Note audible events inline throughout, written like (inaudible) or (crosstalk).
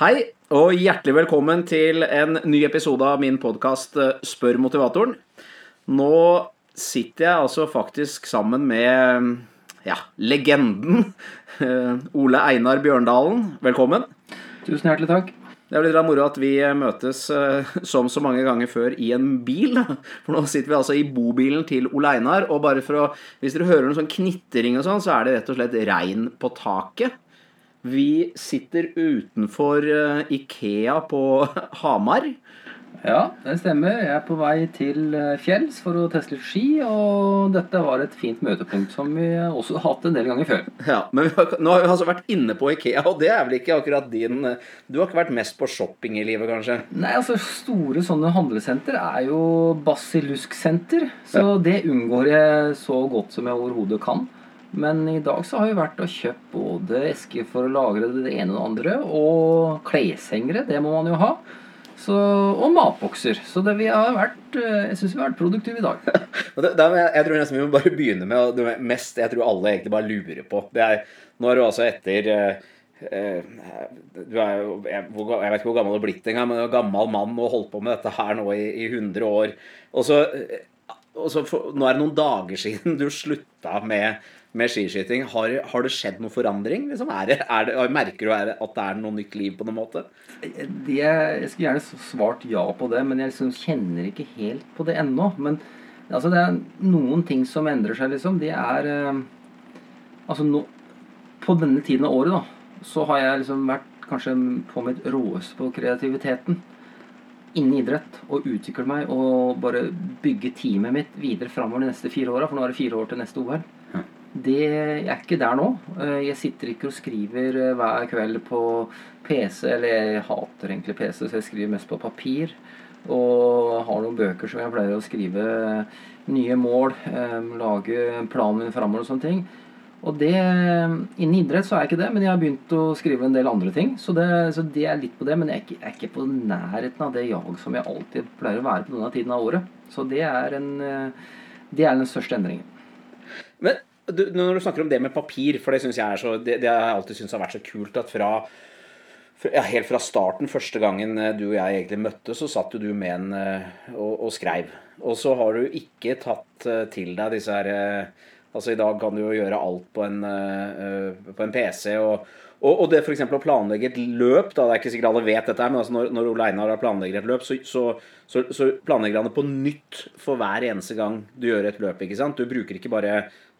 Hei, og hjertelig velkommen til en ny episode av min podkast Spør motivatoren. Nå sitter jeg altså faktisk sammen med ja, legenden (laughs) Ole Einar Bjørndalen. Velkommen. Tusen hjertelig takk. Det er litt moro at vi møtes som så mange ganger før i en bil. For nå sitter vi altså i bobilen til Ole Einar. Og bare for å Hvis dere hører noe sånn knitring og sånn, så er det rett og slett regn på taket. Vi sitter utenfor Ikea på (laughs) Hamar. Ja, det stemmer. Jeg er på vei til fjells for å teste litt ski. Og dette var et fint møtepunkt som vi også har hatt en del ganger før. Ja, Men har, nå har vi altså vært inne på Ikea, og det er vel ikke akkurat din Du har ikke vært mest på shopping i livet, kanskje? Nei, altså store sånne handlesenter er jo basillusksenter. Så ja. det unngår jeg så godt som jeg overhodet kan. Men i dag så har vi vært og kjøpt både esker for å lagre det ene og det andre, og kleshengere. Det må man jo ha. Så, og matbokser. Så det vi har vært Jeg syns vi har vært produktive i dag. (laughs) jeg tror nesten vi må bare begynne med det mest jeg tror alle egentlig bare lurer på. Det er, nå er du altså etter eh, du er jo, jeg, vet ikke hvor gammel du har blitt engang, men du er gammel mann og holdt på med dette her nå i, i 100 år. Og så, og så for, Nå er det noen dager siden du slutta med med skiskyting. Har, har, det skjedd noen forandring? Liksom? Er det, er det, merker du at det er noe nytt liv på noen måte? Det, jeg skulle gjerne svart ja på det, men jeg liksom kjenner ikke helt på det ennå. Men altså, det er noen ting som endrer seg, liksom. Det er eh, Altså no, på denne tiden av året, da, så har jeg liksom vært kanskje på mitt råeste på kreativiteten innen idrett og utvikle meg og bare bygge teamet mitt videre framover de neste fire åra. For nå er det fire år til neste OL. Det, er ikke der nå. Eh, jeg sitter ikke og skriver eh, hver kveld på PC, eller jeg hater egentlig PC, så jeg skriver mest på papir. Og har noen bøker som jeg pleier å skrive nye mål, eh, lage planen min framover og sånne ting. Og det, Innen idrett så er jeg ikke det, men jeg har begynt å skrive en del andre ting. Så det, så det er litt på det, men jeg er, ikke, jeg er ikke på nærheten av det jag som jeg alltid pleier å være på denne tiden av året. Så det er, en, det er den største endringen. Men du, når du snakker om det med papir, for det syns jeg så Det, det har jeg alltid syntes har vært så kult at fra ja, helt fra starten, første gangen eh, du og jeg egentlig møttes, så satt du med en eh, og, og skreiv. Og så har du ikke tatt eh, til deg disse her Altså I dag kan du jo gjøre alt på en, på en PC. og, og det f.eks. å planlegge et løp da, Det er ikke sikkert alle vet dette, men altså når, når Ole Einar planlegger et løp, så, så, så, så, planlegger han det på nytt for hver eneste gang du gjør et løp. ikke sant? Du bruker ikke bare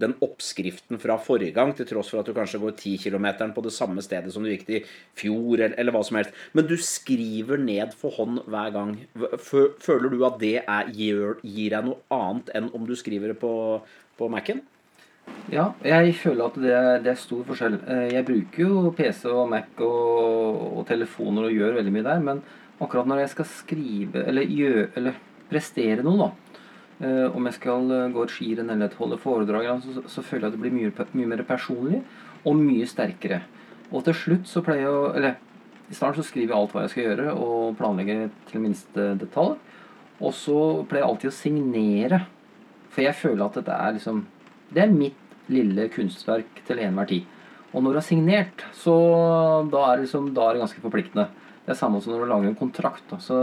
den oppskriften fra forrige gang, til tross for at du kanskje går 10 km på det samme stedet som du gikk til fjor, eller, eller, hva som helst. Men du skriver ned for hånd hver gang. Føler du at det er, gir, gir, deg noe annet enn om du skriver det på, på Mac-en? Ja, jeg føler at det det er, stor forskjell. Eh, jeg bruker jo PC og Mac og, og, telefoner og gjør veldig mye der, men akkurat når jeg skal skrive eller, gjøre, eller prestere noe, da om jeg skal uh, gå et skirenn eller holde foredrag, så, så, føler jeg at det blir mye, mye, mer personlig og mye sterkere. Og til slutt så pleier jeg å Eller i starten så skriver jeg alt hva jeg skal gjøre, og planlegger til minste detalj. Og så pleier jeg alltid å signere. For jeg føler at dette er liksom Det er mitt lille kunstverk til enhver tid. Og når du har signert, så da er, det liksom, da er det ganske forpliktende. Det er samme som når du lager en kontrakt. Da. Så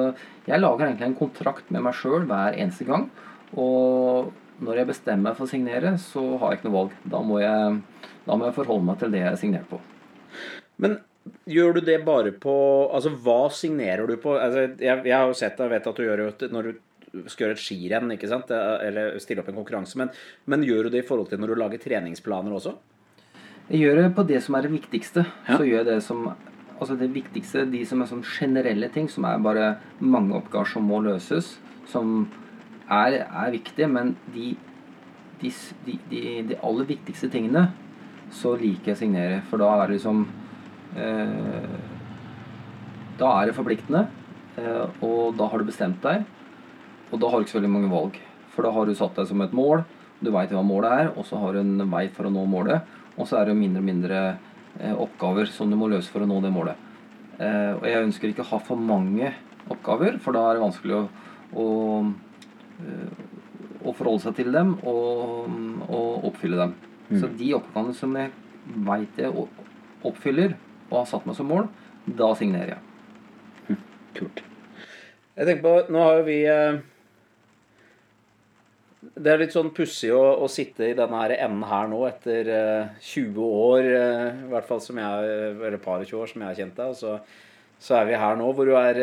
jeg lager egentlig en kontrakt med meg sjøl hver eneste gang. Og når jeg bestemmer meg for å signere, så har jeg ikke noe valg. Da må jeg, da må jeg forholde meg til det jeg er signert på. Men gjør du det bare på Altså, hva signerer du på? Altså, jeg, jeg har jo sett deg, vet at du gjør det når du skal gjøre et skirenn, ikke sant? eller stille opp en konkurranse. Men, men, gjør du det i forhold til når du lager treningsplaner også? Jeg gjør det på det som er det viktigste. Ja. Så gjør jeg det som Altså det viktigste, de som er sånn generelle ting, som er bare mange oppgaver som må løses. Som er, er viktig, men de, de, de, de, aller viktigste tingene så liker jeg å signere. For da er det liksom eh, Da er det forpliktende, eh, og da har du bestemt deg. Og da har du ikke så veldig mange valg. For da har du satt deg som et mål, du veit hva målet er, og så har du en vei for å nå målet. Og så er det mindre og mindre eh, oppgaver som du må løse for å nå det målet. Eh, og jeg ønsker ikke å ha for mange oppgaver, for da er det vanskelig å, å å forholde seg til dem og, og oppfylle dem. Mm. Så de oppgavene som jeg veit jeg oppfyller og har satt meg som mål, da signerer jeg. Kult. Jeg tenker på Nå har jo vi eh, Det er litt sånn pussig å, å, sitte i denne her enden her nå etter 20 år, i hvert fall som jeg Eller et par og 20 år som jeg har kjent deg. Og så, så er vi her nå hvor du, er,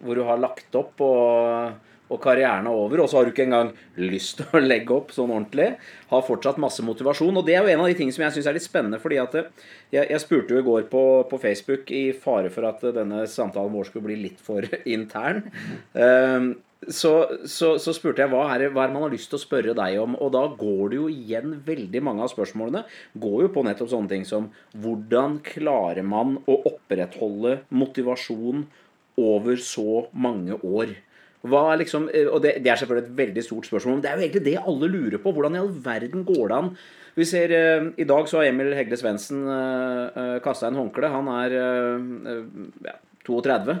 hvor du har lagt opp og og karrieren er over, og så har du ikke engang lyst til å legge opp sånn ordentlig. Har fortsatt masse motivasjon. Og det er jo en av de tingene som jeg syns er litt spennende. fordi at eh, jeg, jeg spurte jo i går på, på, Facebook, i fare for at denne samtalen vår skulle bli litt for (laughs) intern. Um, så, så, så, spurte jeg hva er, hva er man har lyst til å spørre deg om. Og da går det jo igjen veldig mange av spørsmålene går jo på nettopp sånne ting som hvordan klarer man å opprettholde motivasjon over så mange år? Liksom, eh, og det, det, er selvfølgelig et veldig stort spørsmål, men det er jo egentlig det alle lurer på. Hvordan i all verden går det an? Vi ser, uh, I dag så har Emil Hegle Svendsen uh, uh, kasta en håndkle. Han er ja, 32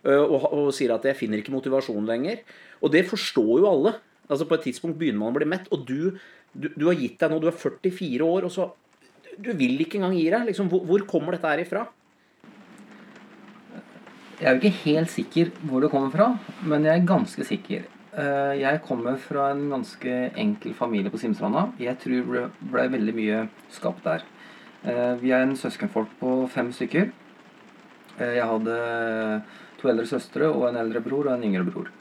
og, og, sier at 'jeg finner ikke motivasjon lenger'. Og det forstår jo alle. Altså På et tidspunkt begynner man å bli mett. Og du, du, du har gitt deg nå, du er 44 år, og så Du vil ikke engang gi deg. Liksom, hvor, hvor kommer dette her ifra? Jeg er jo ikke helt sikker hvor det kommer fra, men jeg er ganske sikker. Eh, jeg kommer fra en ganske enkel familie på Simstranda. Jeg tror det ble veldig mye skapt der. Eh, vi er en søskenfolk på fem stykker. Eh, jeg hadde to eldre søstre og en eldre bror og en yngre bror.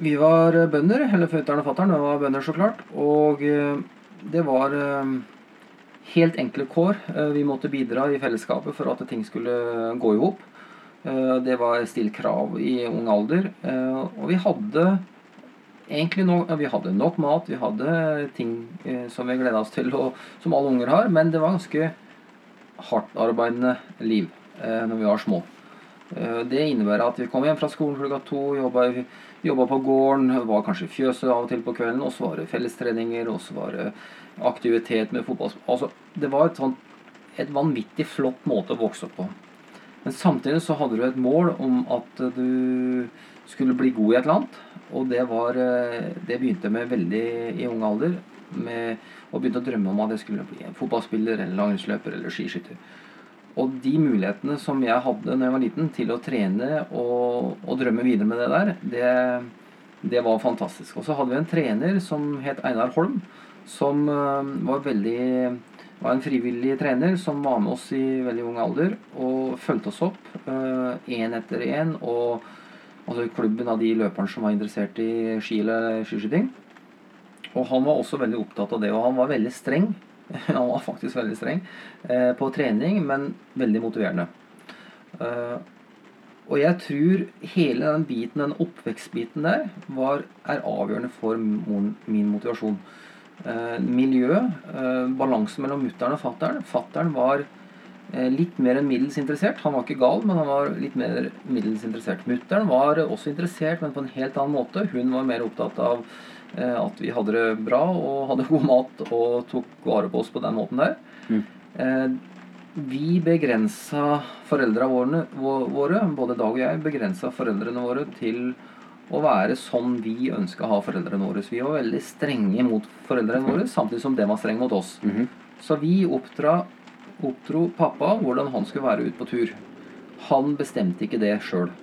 Vi var bønder, eller føtteren og fatteren var bønder, så klart. Og det var helt enkle kår. Eh, vi måtte bidra i fellesskapet for at ting skulle gå i hop. Eh, det var stilt krav i ung alder. Eh, og vi hadde egentlig no, vi hadde nok mat, vi hadde ting som vi gleda oss til, og som alle unger har, men det var ganske hardtarbeidende liv når vi var små. Det innebærer at vi kom hjem fra skolen klokka to, jobba på gården, var kanskje i fjøset av og til på kvelden, og så var det fellestreninger, og så var det aktivitet med fotball altså, Det var et, sånt, et vanvittig flott måte å vokse opp på. Men samtidig så hadde du et mål om at du skulle bli god i et eller annet. Og det, var, eh, det begynte med veldig i ung alder. Med, og begynte å drømme om at jeg skulle bli en fotballspiller eller langrennsløper eller skiskytter. Og de mulighetene som jeg hadde da jeg var liten til å trene og, og drømme videre med det der, det, det var fantastisk. Og så hadde vi en trener som het Einar Holm, som eh, var veldig var en frivillig trener som var med oss i veldig ung alder og fulgte oss opp én uh, etter én. Og altså klubben av de løperne som var interessert i ski eller skiskyting. Og han var også veldig opptatt av det, og han var veldig streng. (laughs) han var faktisk veldig streng uh, på trening, men veldig motiverende. Uh, og jeg tror hele den biten, den oppvekstbiten der, var, er avgjørende for min motivasjon. Eh, miljø, eh, balansen mellom mutter'n og fatter'n. Fatter'n var eh, litt mer enn middels interessert. Han var ikke gal, men han var litt mer middels interessert. Mutter'n var også interessert, men på en helt annen måte. Hun var mer opptatt av at vi hadde det bra og hadde god mat og tok vare på oss på den måten der. Mm. Vi begrensa foreldra våre, både Dag og jeg, begrensa foreldrene våre til å være sånn vi ønska å ha foreldrene våre. Vi var veldig strenge mot foreldrene våre, samtidig som de var strenge mot oss. Mm -hmm. Så vi oppdra, oppdro pappa hvordan han skulle være ute på tur. Han bestemte ikke det sjøl. (laughs)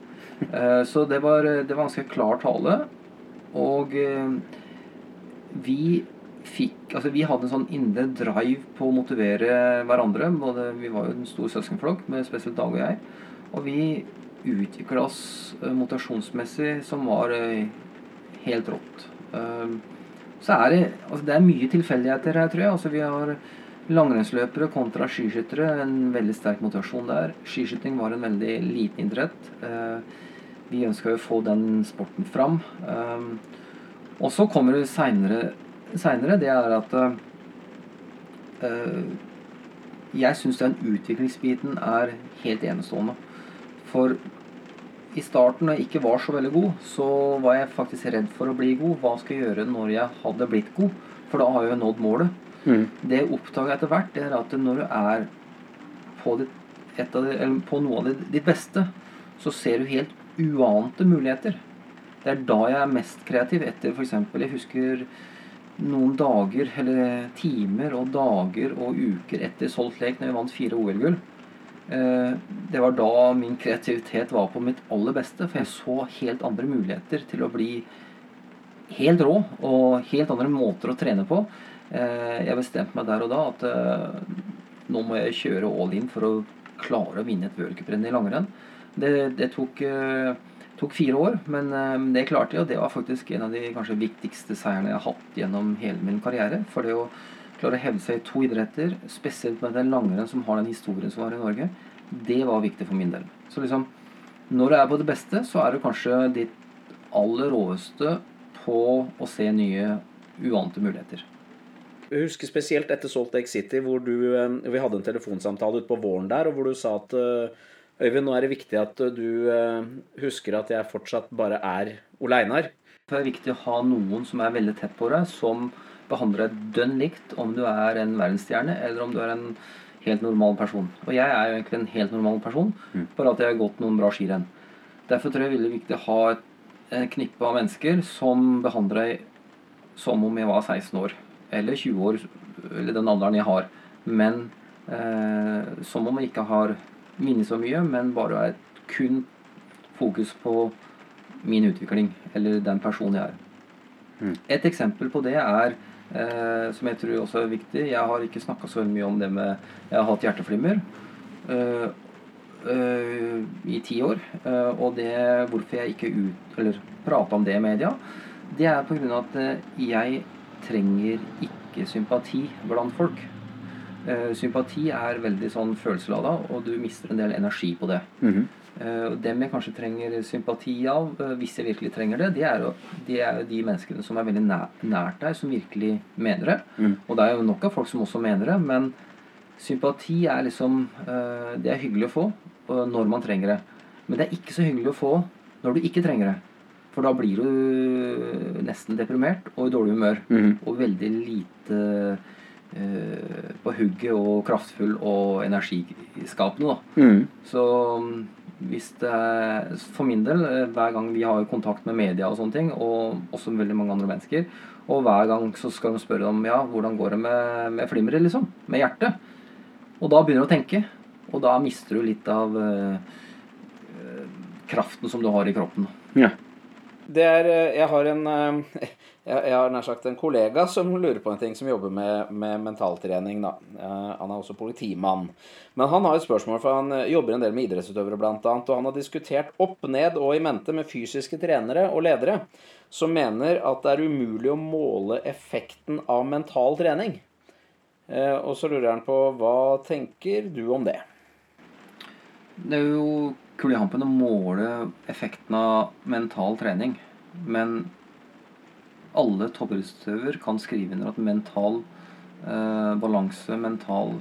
Eh, så det var, det var ganske klar tale. Og eh, vi fikk Altså, vi hadde en sånn indre drive på å motivere hverandre. Både, vi var jo en stor søskenflokk, med spesielt Dag og jeg. Og vi utvikla oss motasjonsmessig motivasjonsmessig som var eh, helt rått. Ehm, så er det, altså det er mye tilfeldigheter her, tror jeg. Altså vi har langrennsløpere kontra skiskyttere. En veldig sterk motivasjon der. Skiskyting var en veldig liten idrett. Vi ønska jo å få den sporten fram. Og så kommer det seinere, det er at jeg syns den utviklingsbiten er helt enestående. For i starten, når jeg ikke var så veldig god, så var jeg faktisk redd for å bli god. Hva skal jeg gjøre når jeg hadde blitt god? For da har jeg jo nådd målet. Mm. Det jeg oppdaga etter hvert, det er at når du er på, ditt, det, på noe av ditt beste, så ser du helt uante muligheter. Det er da jeg er mest kreativ. Etter f.eks. Jeg husker noen dager, eller timer og dager og uker etter Salt Lake, når vi vant fire OL-gull. Eh, det var da min kreativitet var på mitt aller beste, for jeg så helt andre muligheter til å bli helt rå og helt andre måter å trene på. Eh, jeg bestemte meg der og da at eh, nå må jeg kjøre all in for å klare å vinne et worldcuprenn i langrenn. Det, det tok, tok, fire år, men det klarte jeg, og det var faktisk en av de kanskje viktigste seierne jeg har hatt gjennom hele min karriere. For det å klare å hevde seg i to idretter, spesielt med den langrenn som har den historien som var i Norge, det var viktig for min del. Så liksom, når du er på det beste, så er du kanskje ditt aller råeste på å se nye, uante muligheter. Jeg husker spesielt etter Salt Lake City, hvor du, eh, vi hadde en telefonsamtale utpå våren der, og hvor du sa at eh, Øyvind, nå er det viktig at du eh, husker at jeg fortsatt bare er Ole Einar. Det er viktig å ha noen som er veldig tett på deg, som behandler deg dønn likt om du er en verdensstjerne eller om du er en helt normal person. Og jeg er jo egentlig en helt normal person, mm. bare at jeg har gått noen bra skirenn. Derfor tror jeg det er veldig viktig å ha et knippe av mennesker som behandler deg som om jeg var 16 år. Eller 20 år, eller den alderen jeg har. Men eh, som om jeg ikke har minnet så mye, men bare er kun fokus på min utvikling, eller den personen jeg er. Mm. Et eksempel på det er Eh, som jeg tror også er viktig. Jeg har ikke snakka så mye om det med Jeg har hatt hjerteflimmer eh, eh, i ti år. Eh, og det hvorfor jeg ikke ut, eller prata om det i media, det er pga. at eh, jeg trenger ikke sympati blant folk. Eh, sympati er veldig sånn følelseslada, og du mister en del energi på det. Mm -hmm. Uh, dem jeg kanskje trenger sympati av, uh, hvis jeg virkelig trenger det, det er, jo, det er jo de menneskene som er veldig nært deg, som virkelig mener det. Mm. Og det er jo nok av folk som også mener det, men sympati er liksom uh, Det er hyggelig å få når man trenger det. Men det er ikke så hyggelig å få når du ikke trenger det. For da blir du nesten deprimert og i dårlig humør. Mm. Og veldig lite på hugget og kraftfull og energiskapende. Da. Mm. Så hvis det er, For min del, eh, hver gang vi har kontakt med media og sånne ting, og også veldig mange andre mennesker, og hver gang så skal de spørre om ja, hvordan går det med, med flimmeret, liksom? Med hjertet. Og da begynner du å tenke, og da mister du litt av uh, kraften som du har i kroppen. Ja. Det er Jeg har en jeg, har nær sagt en kollega som lurer på en ting, som jobber med, med mentaltrening. Da. han er også politimann. Men han har et spørsmål, for han eh, jobber en del med idrettsutøvere bl.a. Og han har diskutert opp, ned og i mente med fysiske trenere og ledere som mener at det er umulig å måle effekten av mental trening. Eh, og så lurer han på hva tenker du om det? Det er jo kulehampen å måle effekten av mental trening. Men alle toppidrettsutøver kan skrive under at mental eh, balanse, mental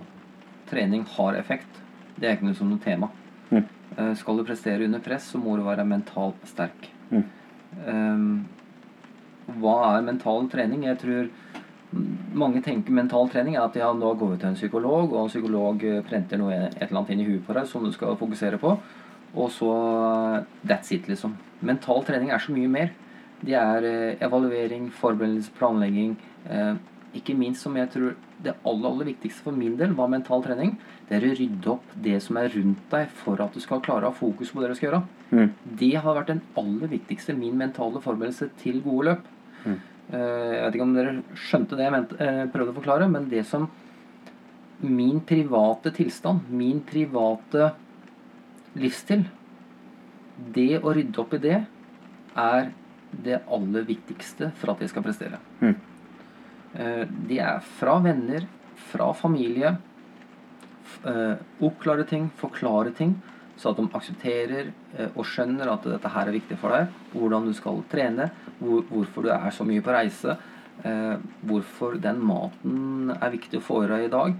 trening, har effekt. Det er ikke noe som noe tema. Mm. Eh, skal du prestere under press, så må du være mentalt sterk. Mm. Eh, hva er mental trening? Jeg tror mange tenker mental trening er at ja, nå går vi til en psykolog, og en psykolog prenter noe, et eller annet inn i huet på deg som du skal fokusere på. Og så That's it, liksom. Mental trening er så mye mer. Det er eh, evaluering, forberedelse, planlegging. Eh, ikke minst som jeg tror det aller, aller viktigste for min del var mental trening. Det er å rydde opp det som er rundt deg, for at du skal klare å ha fokus på det du skal gjøre. Mm. Det har vært den aller viktigste, min mentale forberedelse til gode løp. Mm. Eh, jeg vet ikke om dere skjønte det jeg mente, prøvde å forklare, men det som Min private tilstand, min private livsstil Det å rydde opp i det er det aller viktigste for at jeg skal prestere. Mm. Det er fra venner, fra familie. Eh, oppklare ting, forklare ting, så at de aksepterer eh, og skjønner at dette her er viktig for deg. Hvordan du skal trene, hvorfor du er så mye på reise. Hvorfor den maten er viktig å få i deg i dag.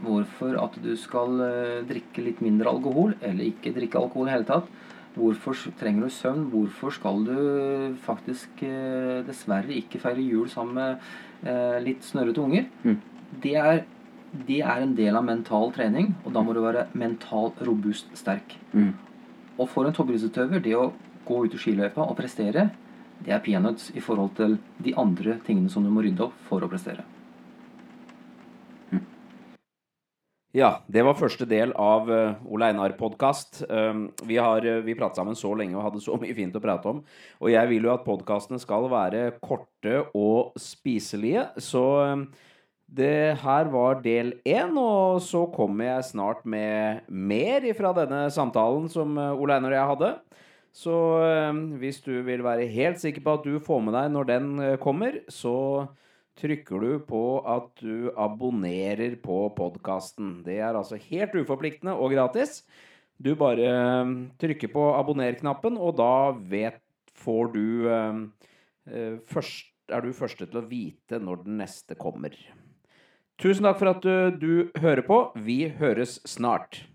Hvorfor at du skal drikke litt mindre alkohol, eller ikke drikke alkohol i hele tatt Hvorfor trenger du søvn? Hvorfor skal du faktisk eh, dessverre ikke feire jul sammen med eh, litt snørrete unger? Mm. Det, er, det, er, en del av mental trening, og da må du være mentalt robust sterk. Mm. Og for en toppidrettsutøver, det å gå ut i skiløypa og prestere, det er peanuts i forhold til de andre tingene som du må rydde opp for å prestere. Ja, det var første del av uh, Ole Einar-podkast. Um, vi har uh, vi pratet sammen så lenge og hadde så (laughs) mye fint å prate om. Og jeg vil jo at podkastene skal være korte og spiselige. Så um, det her var del én, og så kommer jeg snart med mer ifra denne samtalen som uh, Ole Einar og jeg hadde. Så um, hvis du vil være helt sikker på at du får med deg når den kommer, så trykker du på at du abonnerer på podkasten. Det er altså helt uforpliktende og gratis. Du bare um, trykker på abonner-knappen, og da vet, får du um, uh, først, Er du første til å vite når den neste kommer. Tusen takk for at du, du hører på. Vi høres snart.